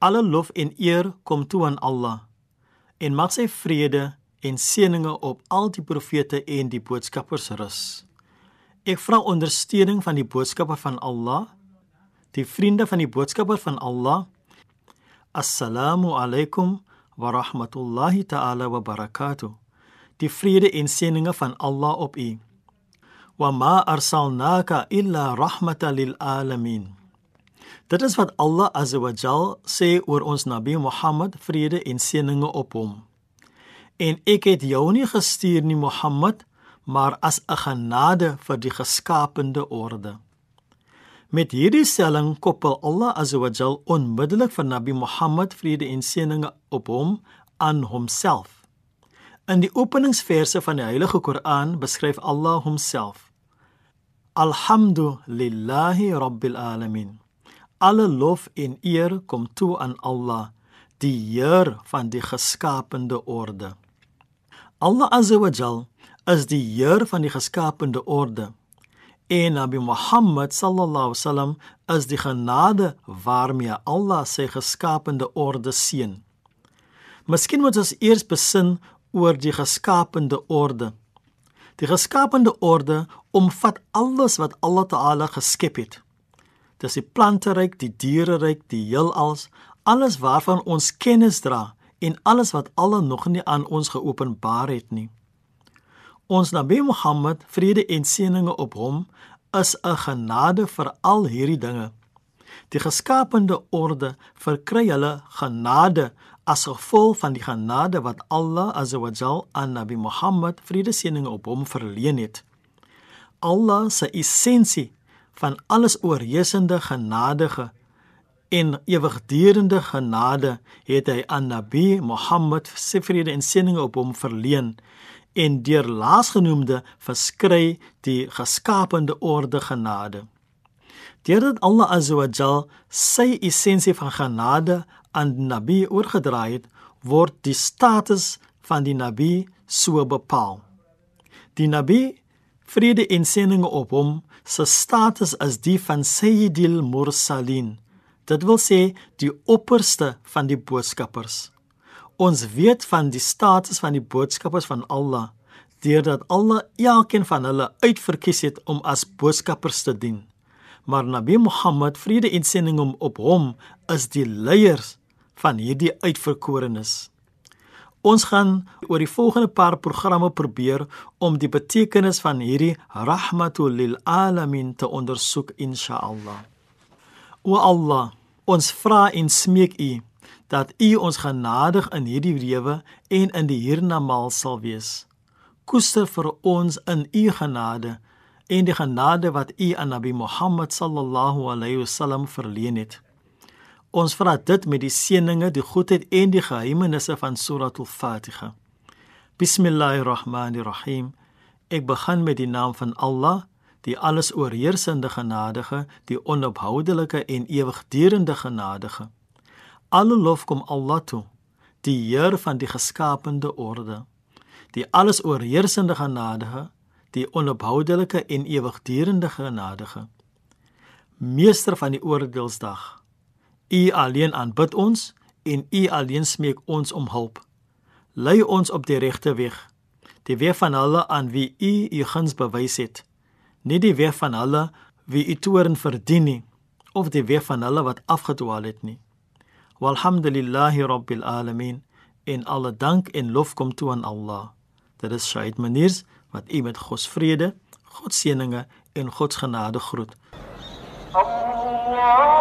Alle lof en eer kom toe aan Allah. En mag sy vrede en seëninge op al die profete en die boodskappers rus. Ek vra ondersteuning van die boodskapper van Allah, die vriende van die boodskapper van Allah. Assalamu alaykum wa rahmatullahi ta'ala wa barakatuh. Die vrede en seëninge van Allah op u. Wa ma arsalnaka illa rahmatan lil alamin. Dit is wat Allah azza wa jal sê oor ons Nabi Muhammad, vrede en seëninge op hom. En ek het jou nie gestuur nie Mohammed, maar as 'n genade vir die geskaapte orde. Met hierdie stelling koppel Allah azza wa jal onmiddellik vir Nabi Muhammad vrede en seëninge op hom aan homself. In die openingsverse van die Heilige Koran beskryf Allah homself. Alhamdulillahi rabbil alamin. Alle lof en eer kom toe aan Allah, die Heer van die geskaapte orde. Allah azza wa jal is die Heer van die geskaapte orde. En Nabi Muhammad sallallahu alaihi wasallam is die genade waarmee Allah sy geskaapte orde seën. Miskien moet ons eers besin oor die geskaapte orde. Die geskaapte orde omvat alles wat Allah Taala geskep het. Dis die planteryk, die diereryk, die heelals, alles waarvan ons kennis dra en alles wat Allah nog nie aan ons geopenbaar het nie. Ons Nabi Muhammad, vrede en seëninge op hom, is 'n genade vir al hierdie dinge. Die geskaapte orde verkry hulle genade as gevolg van die genade wat Allah azawajal aan Nabi Muhammad, vrede seëninge op hom verleen het. Allah se essensie van alles oorheersende genadige en ewigdurende genade het hy aan Nabi Muhammad se vrede en seëninge op hom verleen en deur laasgenoemde verskry die geskaapte orde genade. Deurdat Allah azawajal sy essensie van genade aan die Nabi oorgedra het, word die status van die Nabi so bepaal. Die Nabi vrede en seëninge op hom se status is die van Sayyidil Mursalin. Dit wil sê die opperste van die boodskappers. Ons weet van die status van die boodskappers van Allah deurdat Allah elkeen van hulle uitverkies het om as boodskappers te dien. Maar Nabi Muhammad vrede en seëninge op hom is die leiers van hierdie uitverkorenes. Ons gaan oor die volgende paar programme probeer om die betekenis van hierdie rahmatul lil alamin te ondersoek insha'Allah. O Allah, ons vra en smeek U dat U ons genadig in hierdie lewe en in die hiernamaal sal wees. Koester vir ons in U genade en die genade wat U aan Nabi Muhammad sallallahu alayhi wasallam verleen het. Ons vra dit met die seëninge, die goedheid en die geheimenisse van Suratul Fatiha. Bismillahirrahmanirrahim. Ek begin met die naam van Allah, die alles oorheersende genadige, die onophoudelike en ewigdurende genadige. Alle lof kom Allah toe, die Heer van die geskaapte orde. Die alles oorheersende genadige, die onophoudelike en ewigdurende genadige. Meester van die oordeelsdag. U alleen aanbid ons en U alleen smeek ons om hulp. Lei ons op die regte weg, die weg van hulle aan wie U U guns bewys het, nie die weg van hulle wie U toorn verdien nie of die weg van hulle wat afgedwaal het nie. Walhamdulillahi rabbil alamin. En alle dank en lof kom toe aan Allah. Dit is Shaid Maniers wat u met God se vrede, God se seëninge en God se genade groet. Allah